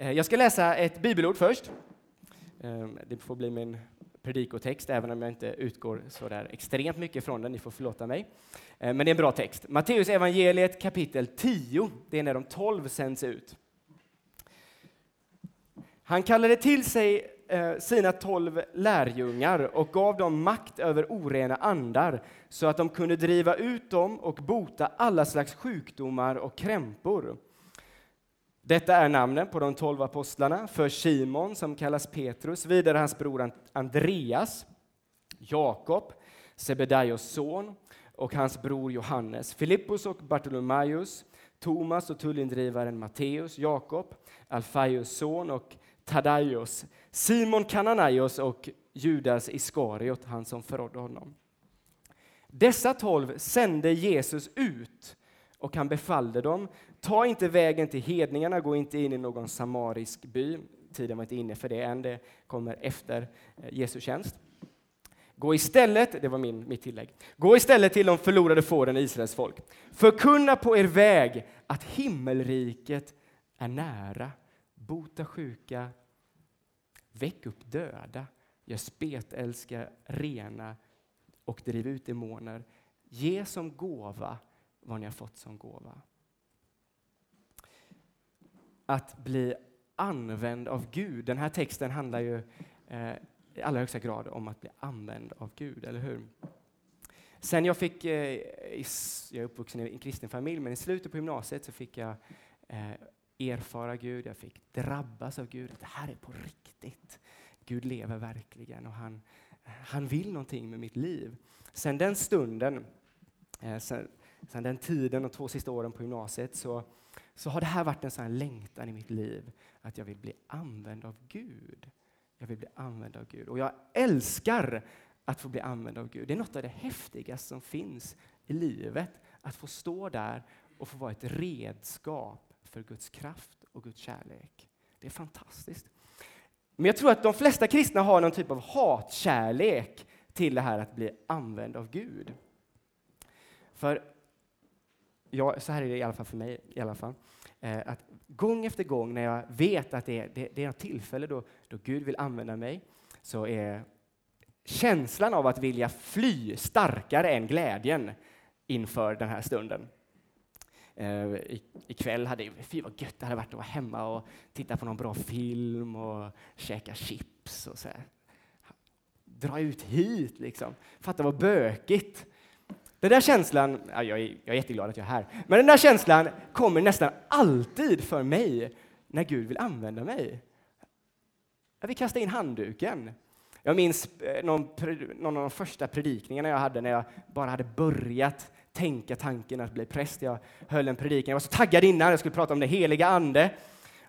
Eh, jag ska läsa ett bibelord först. Ehm, det får bli min predikotext, även om jag inte utgår så där extremt mycket från den. Ni får förlåta mig. Eh, men det är en bra text. Matteus evangeliet kapitel 10. Det är när de tolv sänds ut. Han kallade till sig eh, sina tolv lärjungar och gav dem makt över orena andar så att de kunde driva ut dem och bota alla slags sjukdomar och krämpor. Detta är namnen på de tolv apostlarna. För Simon, som kallas Petrus, vidare hans bror Andreas, Jakob, Sebedaios son, och hans bror Johannes, Filippus och Bartolomaios, Thomas och tullindrivaren Matteus, Jakob, Alfaios son och Tadaios, Simon Kananaios och Judas Iskariot, han som förrådde honom. Dessa tolv sände Jesus ut och han befallde dem Ta inte vägen till hedningarna, gå inte in i någon samarisk by. Tiden var inte inne för det än, det kommer efter eh, Jesu tjänst. Gå istället, det var min, mitt tillägg, gå istället till de förlorade fåren i Israels folk. Förkunna på er väg att himmelriket är nära. Bota sjuka, väck upp döda, gör spetälska rena och driv ut demoner. Ge som gåva vad ni har fått som gåva att bli använd av Gud. Den här texten handlar ju eh, i allra högsta grad om att bli använd av Gud, eller hur? Sen jag fick, eh, jag är uppvuxen i en kristen familj, men i slutet på gymnasiet så fick jag eh, erfara Gud, jag fick drabbas av Gud. Det här är på riktigt. Gud lever verkligen och han, han vill någonting med mitt liv. Sen den stunden, eh, sen, sedan den tiden, de två sista åren på gymnasiet, så så har det här varit en sån längtan i mitt liv att jag vill bli använd av Gud. Jag vill bli använd av Gud. Och jag älskar att få bli använd av Gud. Det är något av det häftigaste som finns i livet. Att få stå där och få vara ett redskap för Guds kraft och Guds kärlek. Det är fantastiskt. Men jag tror att de flesta kristna har någon typ av hatkärlek till det här att bli använd av Gud. För ja, så här är det i alla fall för mig. I alla fall. Eh, att gång efter gång när jag vet att det är, det, det är ett tillfälle då, då Gud vill använda mig, så är känslan av att vilja fly starkare än glädjen inför den här stunden. Eh, I, ikväll hade fy vad gött det hade varit att vara hemma och titta på någon bra film och käka chips och så här. Dra ut hit liksom. Fatta vad bökigt. Den där känslan, ja, jag, är, jag är jätteglad att jag är här, men den där känslan kommer nästan alltid för mig när Gud vill använda mig. Jag vill kasta in handduken. Jag minns eh, någon, någon av de första predikningarna jag hade när jag bara hade börjat tänka tanken att bli präst. Jag höll en predikan, jag var så taggad innan, jag skulle prata om det heliga ande.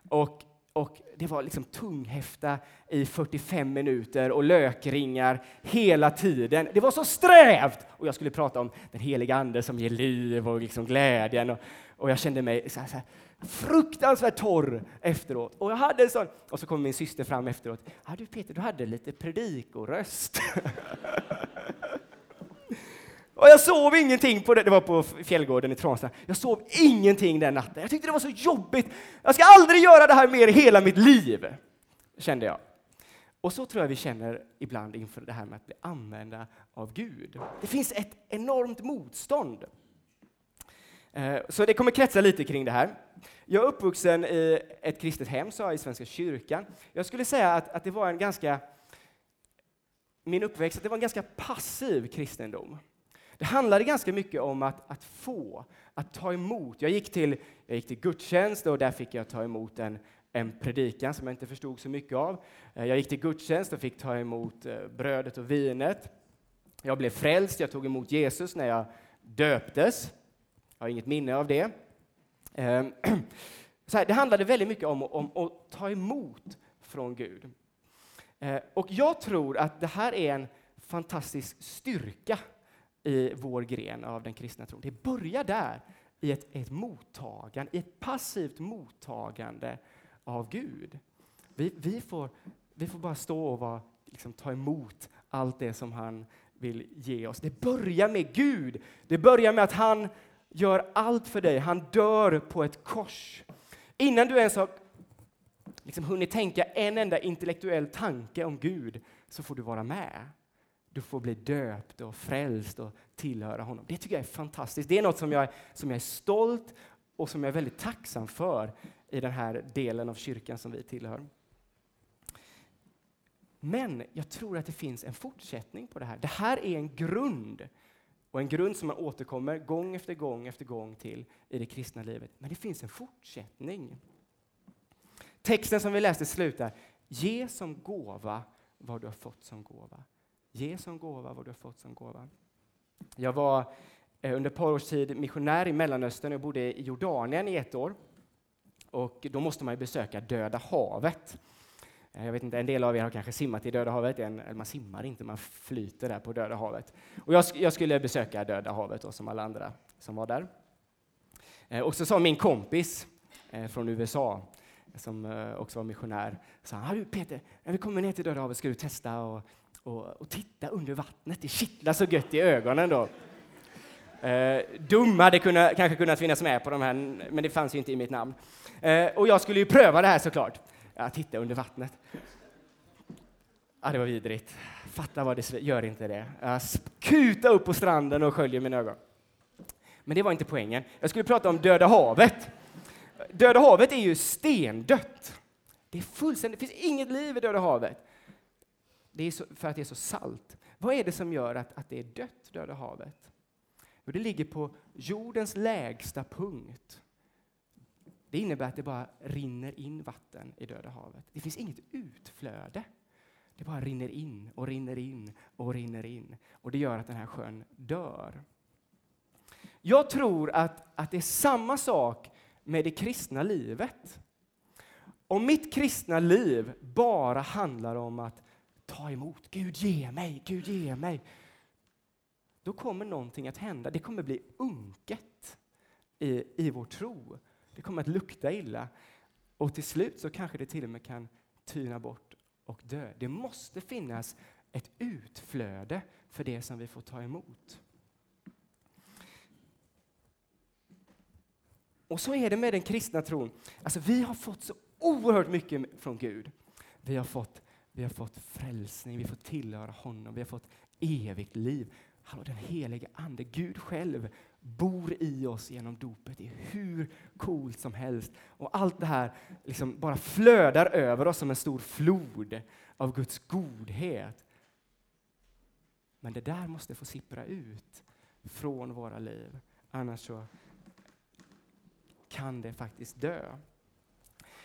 Och och det var liksom tunghäfta i 45 minuter och lökringar hela tiden. Det var så strävt! Och jag skulle prata om den heliga Ande som ger liv och liksom glädjen. Och, och jag kände mig så här, så här, fruktansvärt torr efteråt. Och jag hade en sån, och så kom min syster fram efteråt. Ah, du Peter, du hade lite predikoröst. Och jag sov ingenting på det. Det var på Fjällgården i Transtad. Jag sov ingenting den natten. Jag tyckte det var så jobbigt. Jag ska aldrig göra det här mer i hela mitt liv, kände jag. Och så tror jag vi känner ibland inför det här med att bli använda av Gud. Det finns ett enormt motstånd. Eh, så det kommer kretsa lite kring det här. Jag är uppvuxen i ett kristet hem, så i Svenska kyrkan. Jag skulle säga att, att det var en ganska min uppväxt, att det var en ganska passiv kristendom. Det handlade ganska mycket om att, att få, att ta emot. Jag gick, till, jag gick till gudstjänst och där fick jag ta emot en, en predikan som jag inte förstod så mycket av. Eh, jag gick till gudstjänst och fick ta emot eh, brödet och vinet. Jag blev frälst, jag tog emot Jesus när jag döptes. Jag har inget minne av det. Ehm, så här, det handlade väldigt mycket om, om att ta emot från Gud. Eh, och jag tror att det här är en fantastisk styrka i vår gren av den kristna tron. Det börjar där, i ett, ett mottagande, i ett passivt mottagande av Gud. Vi, vi, får, vi får bara stå och vara, liksom, ta emot allt det som han vill ge oss. Det börjar med Gud. Det börjar med att han gör allt för dig. Han dör på ett kors. Innan du ens har liksom hunnit tänka en enda intellektuell tanke om Gud så får du vara med. Du får bli döpt och frälst och tillhöra honom. Det tycker jag är fantastiskt. Det är något som jag, som jag är stolt och som jag är väldigt tacksam för i den här delen av kyrkan som vi tillhör. Men jag tror att det finns en fortsättning på det här. Det här är en grund och en grund som man återkommer gång efter gång efter gång till i det kristna livet. Men det finns en fortsättning. Texten som vi läste slutar, ge som gåva vad du har fått som gåva. Ge som gåva vad du har fått som gåva. Jag var eh, under ett par års tid missionär i Mellanöstern. Jag bodde i Jordanien i ett år. Och då måste man besöka Döda havet. Eh, jag vet inte, en del av er har kanske simmat i Döda havet. En, man simmar inte, man flyter där på Döda havet. Och jag, jag skulle besöka Döda havet då, som alla andra som var där. Eh, och så sa min kompis eh, från USA, som också var missionär, sa ah, du Peter, när vi kommer ner till Döda havet ska du testa och och, och titta under vattnet. Det kittlar så gött i ögonen då. Eh, dum hade kunnat, kanske kunnat finnas med på de här, men det fanns ju inte i mitt namn. Eh, och jag skulle ju pröva det här såklart. att titta under vattnet. Ja, det var vidrigt. Fatta vad det gör inte det. Jag kuta upp på stranden och sköljer mina ögon. Men det var inte poängen. Jag skulle prata om Döda havet. Döda havet är ju stendött. Det är fullständigt, det finns inget liv i Döda havet. Det är så, för att det är så salt. Vad är det som gör att, att det är dött, Döda havet? Jo, det ligger på jordens lägsta punkt. Det innebär att det bara rinner in vatten i Döda havet. Det finns inget utflöde. Det bara rinner in och rinner in och rinner in. Och det gör att den här sjön dör. Jag tror att, att det är samma sak med det kristna livet. Om mitt kristna liv bara handlar om att ta emot. Gud ge mig, Gud ge mig. Då kommer någonting att hända. Det kommer bli unket i, i vår tro. Det kommer att lukta illa. Och till slut så kanske det till och med kan tyna bort och dö. Det måste finnas ett utflöde för det som vi får ta emot. Och så är det med den kristna tron. Alltså, vi har fått så oerhört mycket från Gud. Vi har fått vi har fått frälsning, vi får tillhöra honom, vi har fått evigt liv. Hallå, den helige Ande, Gud själv, bor i oss genom dopet. Det är hur coolt som helst. Och allt det här liksom bara flödar över oss som en stor flod av Guds godhet. Men det där måste få sippra ut från våra liv. Annars så kan det faktiskt dö.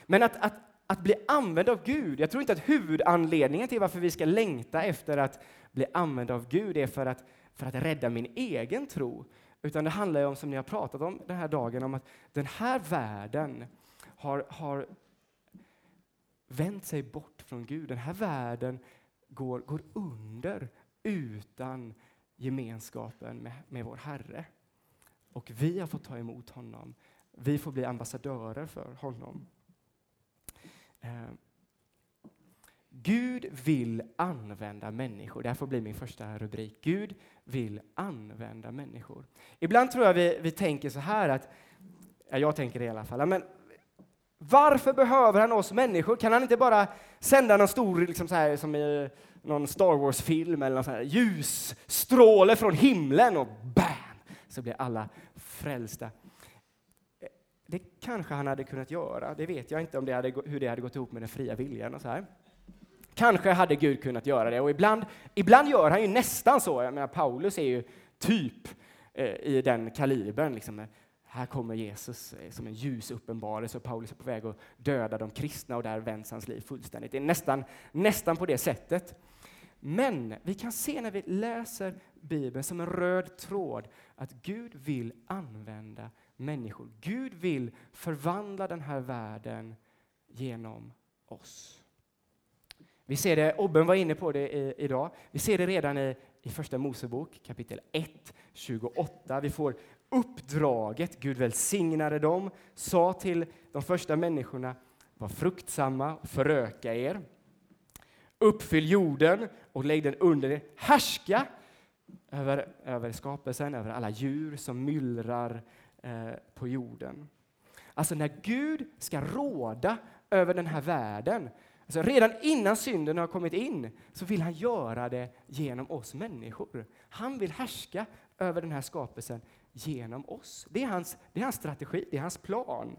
Men att, att att bli använd av Gud. Jag tror inte att huvudanledningen till varför vi ska längta efter att bli använd av Gud är för att, för att rädda min egen tro. Utan det handlar om, som ni har pratat om den här dagen, om att den här världen har, har vänt sig bort från Gud. Den här världen går, går under utan gemenskapen med, med vår Herre. Och vi har fått ta emot honom. Vi får bli ambassadörer för honom. Eh, Gud vill använda människor. Det här får bli min första rubrik. Gud vill använda människor. Ibland tror jag vi, vi tänker så här att, ja, jag tänker det i alla fall, men varför behöver han oss människor? Kan han inte bara sända någon stor, liksom så här, som i någon Star Wars-film eller någon så här ljusstråle från himlen och bam! Så blir alla frälsta. Det kanske han hade kunnat göra. Det vet jag inte om det hade, hur det hade gått ihop med den fria viljan. och så här. Kanske hade Gud kunnat göra det. Och ibland, ibland gör han ju nästan så. Jag menar, Paulus är ju typ eh, i den kalibern. Liksom. Eh, här kommer Jesus eh, som en ljus uppenbarelse och Paulus är på väg att döda de kristna och där vänds hans liv fullständigt. Det är nästan, nästan på det sättet. Men vi kan se när vi läser Bibeln som en röd tråd att Gud vill använda människor. Gud vill förvandla den här världen genom oss. Vi ser det, Obben var inne på det i, idag, vi ser det redan i, i Första Mosebok kapitel 1, 28. Vi får uppdraget, Gud välsignade dem, sa till de första människorna, var fruktsamma och föröka er. Uppfyll jorden och lägg den under er. Härska över, över skapelsen, över alla djur som myllrar Eh, på jorden. Alltså när Gud ska råda över den här världen. Alltså redan innan synden har kommit in så vill han göra det genom oss människor. Han vill härska över den här skapelsen genom oss. Det är hans, det är hans strategi, det är hans plan.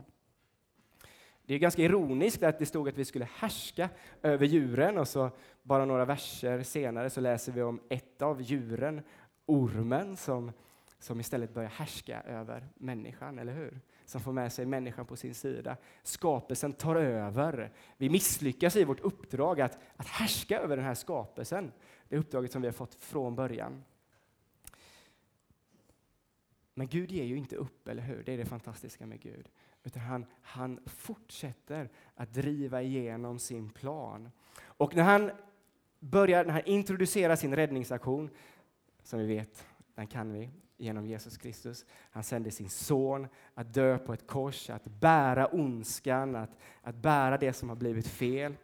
Det är ganska ironiskt att det stod att vi skulle härska över djuren och så bara några verser senare så läser vi om ett av djuren, ormen, som, som istället börjar härska över människan, eller hur? Som får med sig människan på sin sida. Skapelsen tar över. Vi misslyckas i vårt uppdrag att, att härska över den här skapelsen. Det uppdraget som vi har fått från början. Men Gud ger ju inte upp, eller hur? Det är det fantastiska med Gud. Utan han, han fortsätter att driva igenom sin plan. Och när han börjar, när han introducerar sin räddningsaktion, som vi vet, den kan vi, genom Jesus Kristus. Han sände sin son att dö på ett kors, att bära ondskan, att, att bära det som har blivit fel.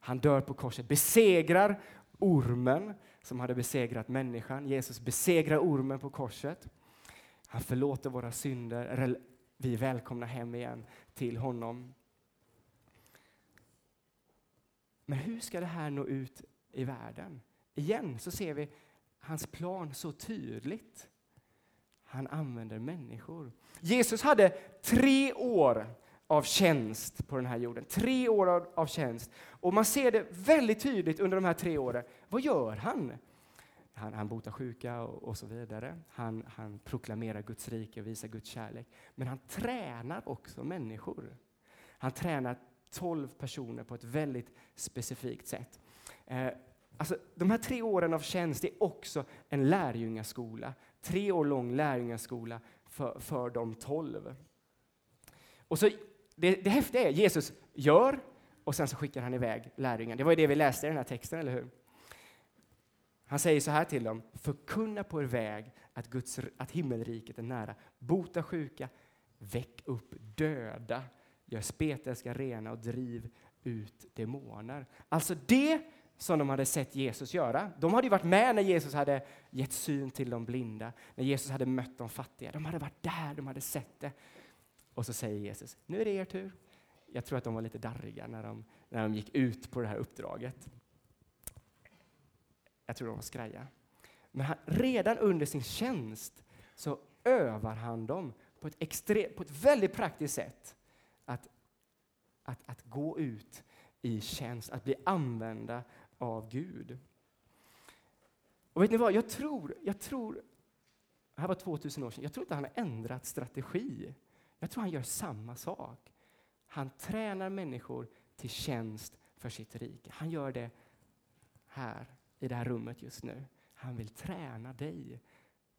Han dör på korset, besegrar ormen som hade besegrat människan. Jesus besegrar ormen på korset. Han förlåter våra synder. Vi är välkomna hem igen till honom. Men hur ska det här nå ut i världen? Igen så ser vi hans plan så tydligt. Han använder människor. Jesus hade tre år av tjänst på den här jorden. Tre år av, av tjänst. Och man ser det väldigt tydligt under de här tre åren. Vad gör han? Han, han botar sjuka och, och, så vidare. Han, han proklamerar Guds rike och visar Guds kärlek. Men han tränar också människor. Han tränar tolv personer på ett väldigt specifikt sätt. Eh, alltså, de här tre åren av tjänst är också en lärjungaskola. Tre år lång lärjungaskola för, för de tolv. Och så, det, det häftiga är Jesus gör och sen så skickar han iväg lärjungarna. Det var ju det vi läste i den här texten, eller hur? Han säger så här till dem, förkunna på er väg att, Guds, att himmelriket är nära. Bota sjuka, väck upp döda, gör spetälska rena och driv ut demoner. Alltså det som de hade sett Jesus göra. De hade ju varit med när Jesus hade gett syn till de blinda, när Jesus hade mött de fattiga. De hade varit där, de hade sett det. Och så säger Jesus, nu är det er tur. Jag tror att de var lite darriga när de, när de gick ut på det här uppdraget. Jag tror de var skraja. Men han, redan under sin tjänst så övar han dem på ett, extre, på ett väldigt praktiskt sätt att, att, att gå ut i tjänst, att bli använda av Gud. Och vet ni vad, jag tror, jag tror, det här var 2000 år sedan, jag tror inte han har ändrat strategi. Jag tror han gör samma sak. Han tränar människor till tjänst för sitt rike. Han gör det här i det här rummet just nu. Han vill träna dig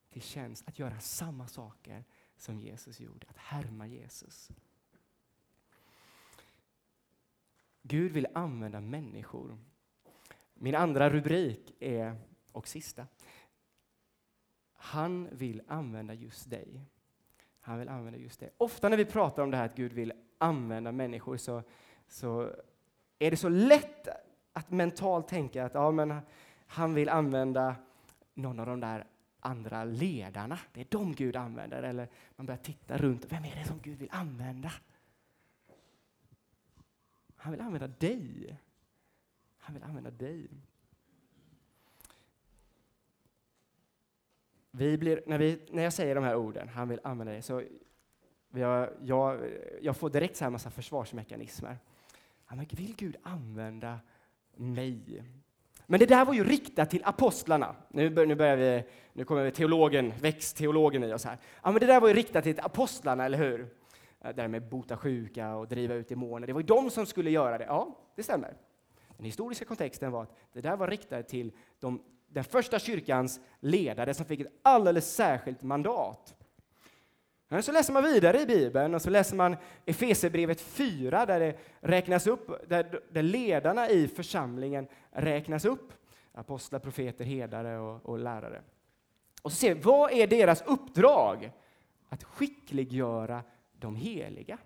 till tjänst, att göra samma saker som Jesus gjorde, att härma Jesus. Gud vill använda människor. Min andra rubrik är, och sista, han vill använda just dig. Han vill använda just dig. Ofta när vi pratar om det här att Gud vill använda människor så, så är det så lätt att mentalt tänka att ja, men han vill använda någon av de där andra ledarna. Det är de Gud använder. Eller man börjar titta runt. Vem är det som Gud vill använda? Han vill använda dig. Han vill använda dig. Vi blir, när, vi, när jag säger de här orden, han vill använda dig, så jag, jag, jag får direkt så här massa försvarsmekanismer. Han vill Gud använda mig? Men det där var ju riktat till apostlarna. Nu, nu, börjar vi, nu kommer teologen, växtteologen i oss här. Ja, men det där var ju riktat till apostlarna, eller hur? Det där med bota sjuka och driva ut demoner. Det var ju de som skulle göra det. Ja, det stämmer. Den historiska kontexten var att det där var riktat till de, den första kyrkans ledare som fick ett alldeles särskilt mandat. Men så läser man vidare i Bibeln och så läser man Efesierbrevet 4 där det räknas upp, där, där ledarna i församlingen räknas upp. Apostlar, profeter, herdare och, och lärare. Och så ser vi, vad är deras uppdrag? Att skickliggöra de heliga.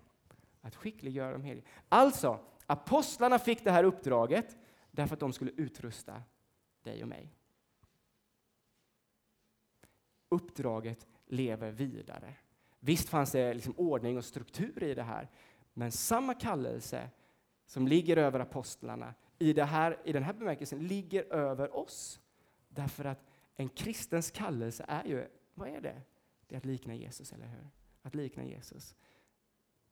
Att skickliggöra de heliga. Alltså, apostlarna fick det här uppdraget därför att de skulle utrusta dig och mig. Uppdraget lever vidare. Visst fanns det liksom ordning och struktur i det här, Men samma kallelse som ligger över apostlarna i, det här, i den här bemärkelsen ligger över oss. Därför att en kristens kallelse är ju, vad är det? Det är att likna Jesus, eller hur? Att likna Jesus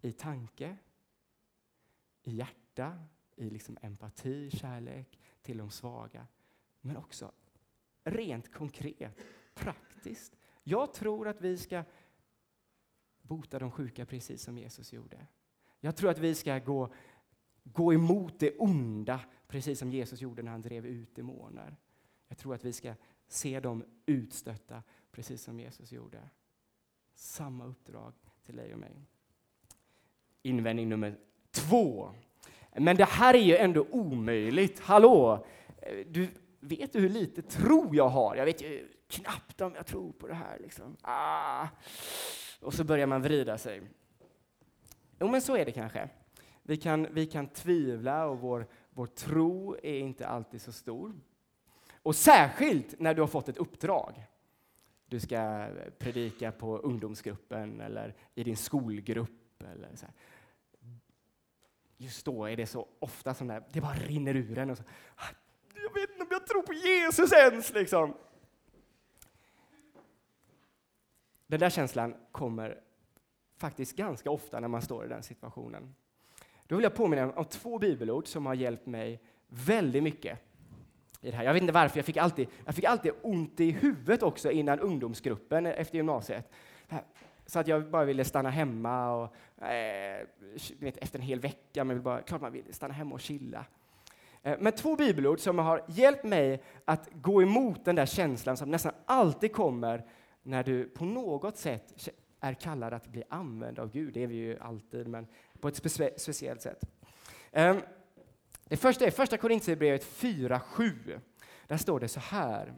i tanke, i hjärta, i liksom empati, kärlek till de svaga. Men också rent konkret, praktiskt. Jag tror att vi ska bota de sjuka precis som Jesus gjorde. Jag tror att vi ska gå, gå emot det onda precis som Jesus gjorde när han drev ut demoner. Jag tror att vi ska se dem utstötta precis som Jesus gjorde. Samma uppdrag till dig och mig. Invändning nummer två. Men det här är ju ändå omöjligt. Hallå! Du, vet du hur lite tro jag har? Jag vet ju knappt om jag tror på det här. Liksom. Ah. Och så börjar man vrida sig. Jo, men så är det kanske. Vi kan, vi kan tvivla och vår, vår tro är inte alltid så stor. Och särskilt när du har fått ett uppdrag. Du ska eh, predika på ungdomsgruppen eller i din skolgrupp. Eller så här. Just då är det så ofta som det, det bara rinner ur en. Och så, ah, jag vet inte om jag tror på Jesus ens. Liksom. Den där känslan kommer faktiskt ganska ofta när man står i den situationen. Då vill jag påminna om två bibelord som har hjälpt mig väldigt mycket i det här. Jag vet inte varför, jag fick alltid, jag fick alltid ont i huvudet också innan ungdomsgruppen efter gymnasiet. Så att jag bara ville stanna hemma och, eh, vet, efter en hel vecka, men bara, klart man vill stanna hemma och chilla. Eh, men två bibelord som har hjälpt mig att gå emot den där känslan som nästan alltid kommer när du på något sätt är kallad att bli använd av Gud. Det är vi ju alltid, men på ett spe speciellt sätt. Eh, det första är första Korintierbrevet 4.7. Där står det så här.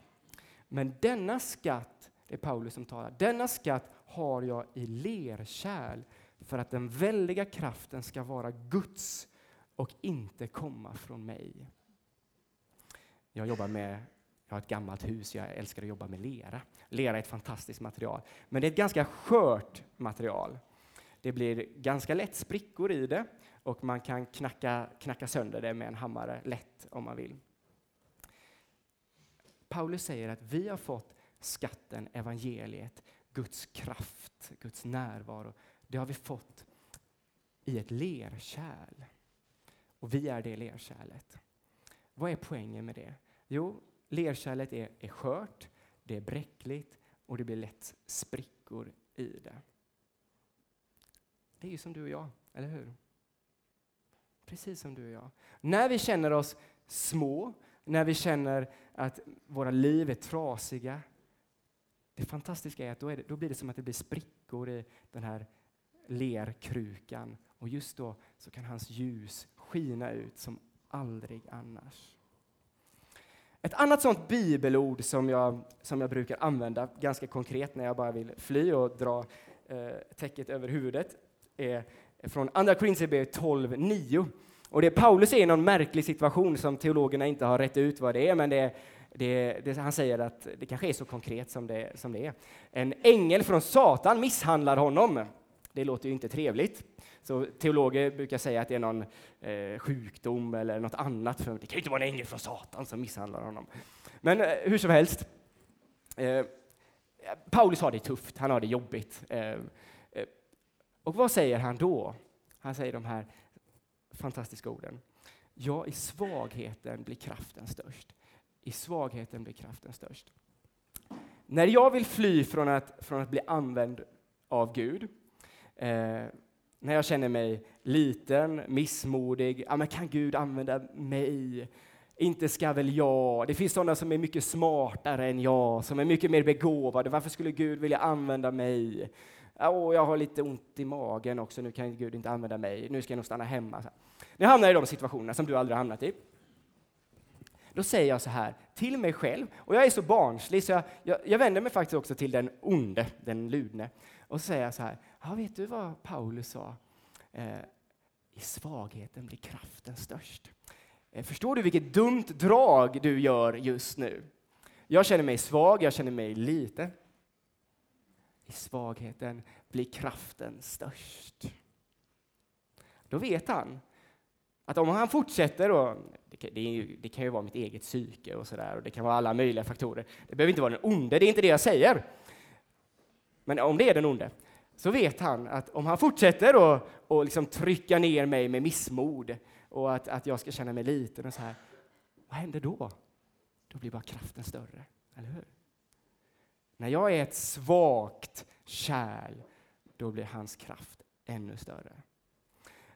Men denna skatt, det är Paulus som talar, denna skatt har jag i lerkärl för att den väldiga kraften ska vara Guds och inte komma från mig. Jag jobbar med jag har ett gammalt hus, jag älskar att jobba med lera. Lera är ett fantastiskt material, men det är ett ganska skört material. Det blir ganska lätt sprickor i det och man kan knacka, knacka sönder det med en hammare lätt om man vill. Paulus säger att vi har fått skatten, evangeliet, Guds kraft, Guds närvaro. Det har vi fått i ett lerkärl. Och vi är det lerkärlet. Vad är poängen med det? Jo, lerkärlet är, är skört, det är bräckligt och det blir lätt sprickor i det. Det är ju som du och jag, eller hur? Precis som du och jag. När vi känner oss små, när vi känner att våra liv är trasiga, det fantastiska är att då, är det, då blir det som att det blir sprickor i den här lerkrukan och just då så kan hans ljus skina ut som aldrig annars. Ett annat sånt bibelord som jag, som jag brukar använda ganska konkret när jag bara vill fly och dra eh, täcket över huvudet är från Andra Korinthierbrevet 12.9. Och det Paulus är i någon märklig situation som teologerna inte har rätt ut vad det är, men det, det, det, han säger att det kanske är så konkret som det, som det är. En ängel från Satan misshandlar honom. Det låter ju inte trevligt. Så teologer brukar säga att det är någon eh, sjukdom eller något annat. För det kan ju inte vara en ängel från Satan som misshandlar honom. Men eh, hur som helst. Eh, Paulus har det tufft, han har det jobbigt. Eh, eh, och vad säger han då? Han säger de här fantastiska orden. Ja, i svagheten blir kraften störst. I svagheten blir kraften störst. När jag vill fly från att, från att bli använd av Gud, eh, när jag känner mig liten, missmodig, ja, men kan Gud använda mig? Inte ska väl jag? Det finns sådana som är mycket smartare än jag, som är mycket mer begåvade. Varför skulle Gud vilja använda mig? Oh, jag har lite ont i magen också, nu kan Gud inte använda mig. Nu ska jag nog stanna hemma. Nu hamnar jag i de situationerna som du aldrig hamnat i. Då säger jag så här till mig själv, och jag är så barnslig så jag, jag, jag vänder mig faktiskt också till den onde, den ludne, och så säger jag så här, ja, vet du vad Paulus sa? Eh, I svagheten blir kraften störst. Eh, förstår du vilket dumt drag du gör just nu? Jag känner mig svag, jag känner mig liten. I svagheten blir kraften störst. då vet han att om han fortsätter, och det, kan, det, ju, det kan ju vara mitt eget psyke och sådär, och det kan vara alla möjliga faktorer. Det behöver inte vara den onde, det är inte det jag säger. Men om det är den onde, så vet han att om han fortsätter och, och liksom trycka ner mig med missmod och att, att jag ska känna mig liten och så här, vad händer då? Då blir bara kraften större, eller hur? När jag är ett svagt kärl, då blir hans kraft ännu större.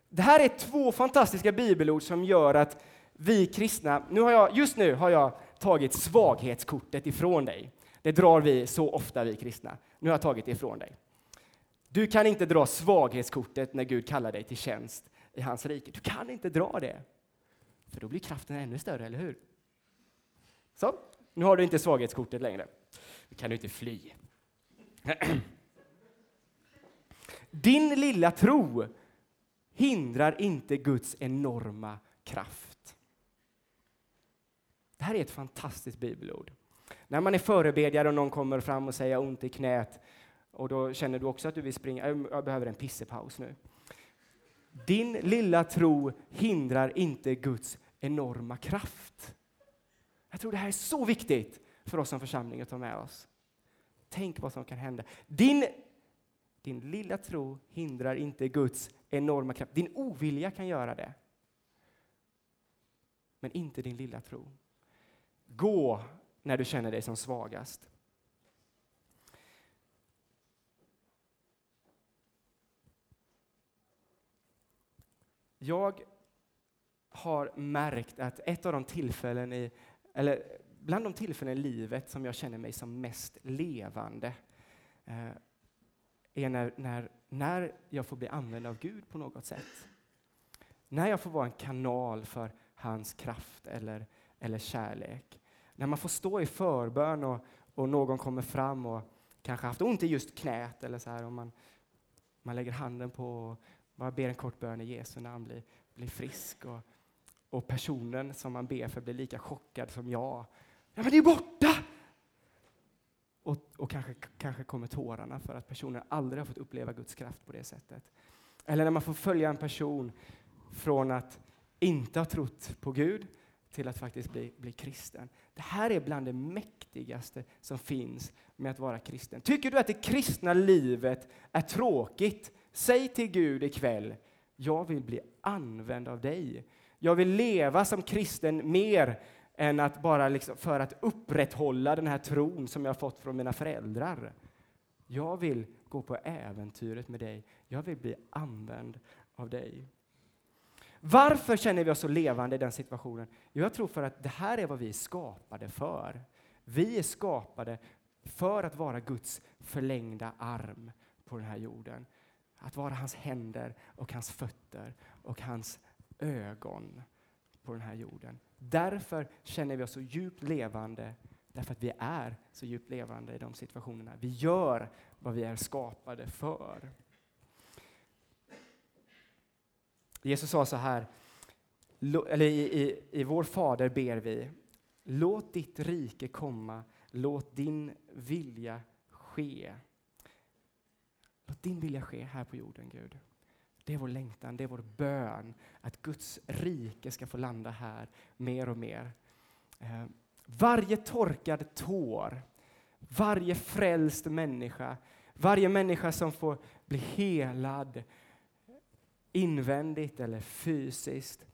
Det här är två fantastiska bibelord som gör att vi kristna, nu har jag, just nu har jag tagit svaghetskortet ifrån dig. Det drar vi så ofta, vi kristna. Nu har jag tagit det ifrån dig. Du kan inte dra svaghetskortet när Gud kallar dig till tjänst i hans rike. Du kan inte dra det, för då blir kraften ännu större, eller hur? Så, nu har du inte svaghetskortet längre. Nu kan du inte fly. Din lilla tro hindrar inte Guds enorma kraft. Det här är ett fantastiskt bibelord. När man är förebedjare och någon kommer fram och säger ont i knät och då känner du också att du vill springa, äh, jag behöver en pissepaus nu. Din lilla tro hindrar inte Guds enorma kraft. Jag tror det här är så viktigt för oss som församling att ta med oss. Tänk vad som kan hända. Din, din lilla tro hindrar inte Guds enorma kraft. Din ovilja kan göra det. Men inte din lilla tro. Gå när du känner dig som svagast. Jag har märkt att ett av de tillfällen i, eller bland de tillfällen i livet som jag känner mig som mest levande eh, är när, när, när jag får bli använd av Gud på något sätt. När jag får vara en kanal för hans kraft eller, eller kärlek. När man får stå i förbön och, och någon kommer fram och kanske haft ont i just knät eller så här, och man, man lägger handen på och bara ber en kort bön i Jesu namn, blir, blir frisk. Och, och personen som man ber för blir lika chockad som jag. Ja, men det är borta! Och, och kanske, kanske kommer tårarna för att personen aldrig har fått uppleva Guds kraft på det sättet. Eller när man får följa en person från att inte ha trott på Gud till att faktiskt bli, bli kristen. Det här är bland det mäktigaste som finns med att vara kristen. Tycker du att det kristna livet är tråkigt? Säg till Gud ikväll, jag vill bli använd av dig. Jag vill leva som kristen mer än att bara liksom för att upprätthålla den här tron som jag har fått från mina föräldrar. Jag vill gå på äventyret med dig. Jag vill bli använd av dig. Varför känner vi oss så levande i den situationen? Jo, jag tror för att det här är vad vi är skapade för. Vi är skapade för att vara Guds förlängda arm på den här jorden. Att vara hans händer och hans fötter och hans ögon på den här jorden. Därför känner vi oss så djupt levande, därför att vi är så djupt levande i de situationerna. Vi gör vad vi är skapade för. Jesus sa så här, eller i, i, i vår Fader ber vi, låt ditt rike komma, låt din vilja ske. Låt din vilja ske här på jorden, Gud. Det är vår längtan, det är vår bön att Guds rike ska få landa här mer och mer. Eh, varje torkad tår, varje frälst människa, varje människa som får bli helad invändigt eller fysiskt.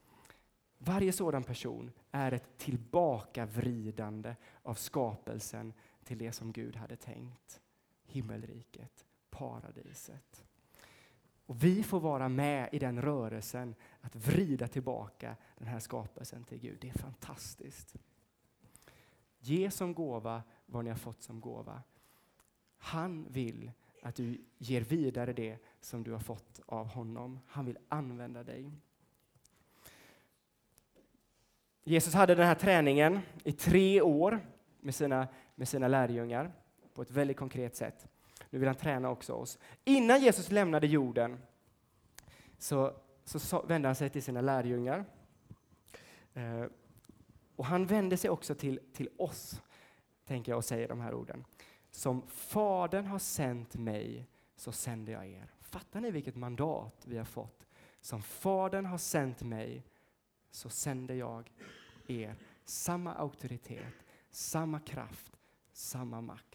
Varje sådan person är ett tillbakavridande av skapelsen till det som Gud hade tänkt. Himmelriket, paradiset. Och vi får vara med i den rörelsen att vrida tillbaka den här skapelsen till Gud. Det är fantastiskt. Ge som gåva vad ni har fått som gåva. Han vill att du ger vidare det som du har fått av honom. Han vill använda dig. Jesus hade den här träningen i tre år med sina, med sina lärjungar på ett väldigt konkret sätt. Nu vill han träna också oss. Innan Jesus lämnade jorden så, så vände han sig till sina lärjungar. Eh, och han vände sig också till, till oss, tänker jag, och säger de här orden. Som Fadern har sänt mig, så sänder jag er. Fattar ni vilket mandat vi har fått som Fadern har sänt mig, så sänder jag er samma auktoritet, samma kraft, samma makt.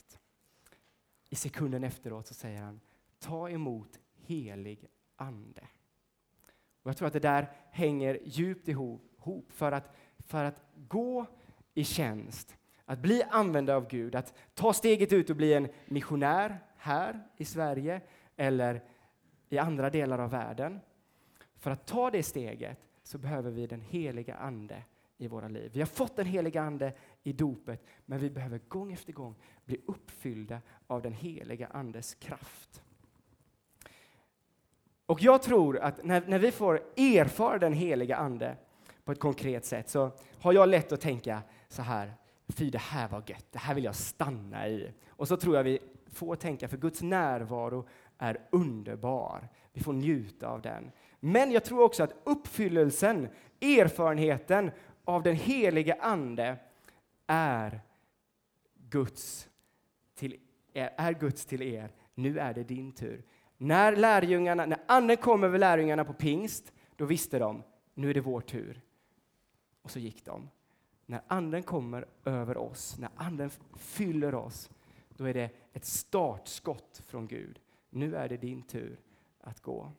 I sekunden efteråt så säger han, ta emot helig ande. Och jag tror att det där hänger djupt ihop för att, för att gå i tjänst, att bli använda av Gud, att ta steget ut och bli en missionär här i Sverige eller i andra delar av världen. För att ta det steget så behöver vi den heliga Ande i våra liv. Vi har fått den heliga Ande i dopet, men vi behöver gång efter gång bli uppfyllda av den heliga Andes kraft. Och jag tror att när, när vi får erfara den heliga Ande på ett konkret sätt så har jag lätt att tänka så här, fy det här var gött, det här vill jag stanna i. Och så tror jag vi får tänka, för Guds närvaro är underbar. Vi får njuta av den. Men jag tror också att uppfyllelsen, erfarenheten av den helige Ande är Guds till er, är Guds till er. Nu är det din tur. När lärjungarna, när Anden kom över lärjungarna på pingst, då visste de, nu är det vår tur. Och så gick de. När Anden kommer över oss, när Anden fyller oss, då är det ett startskott från Gud. Nu är det din tur att gå.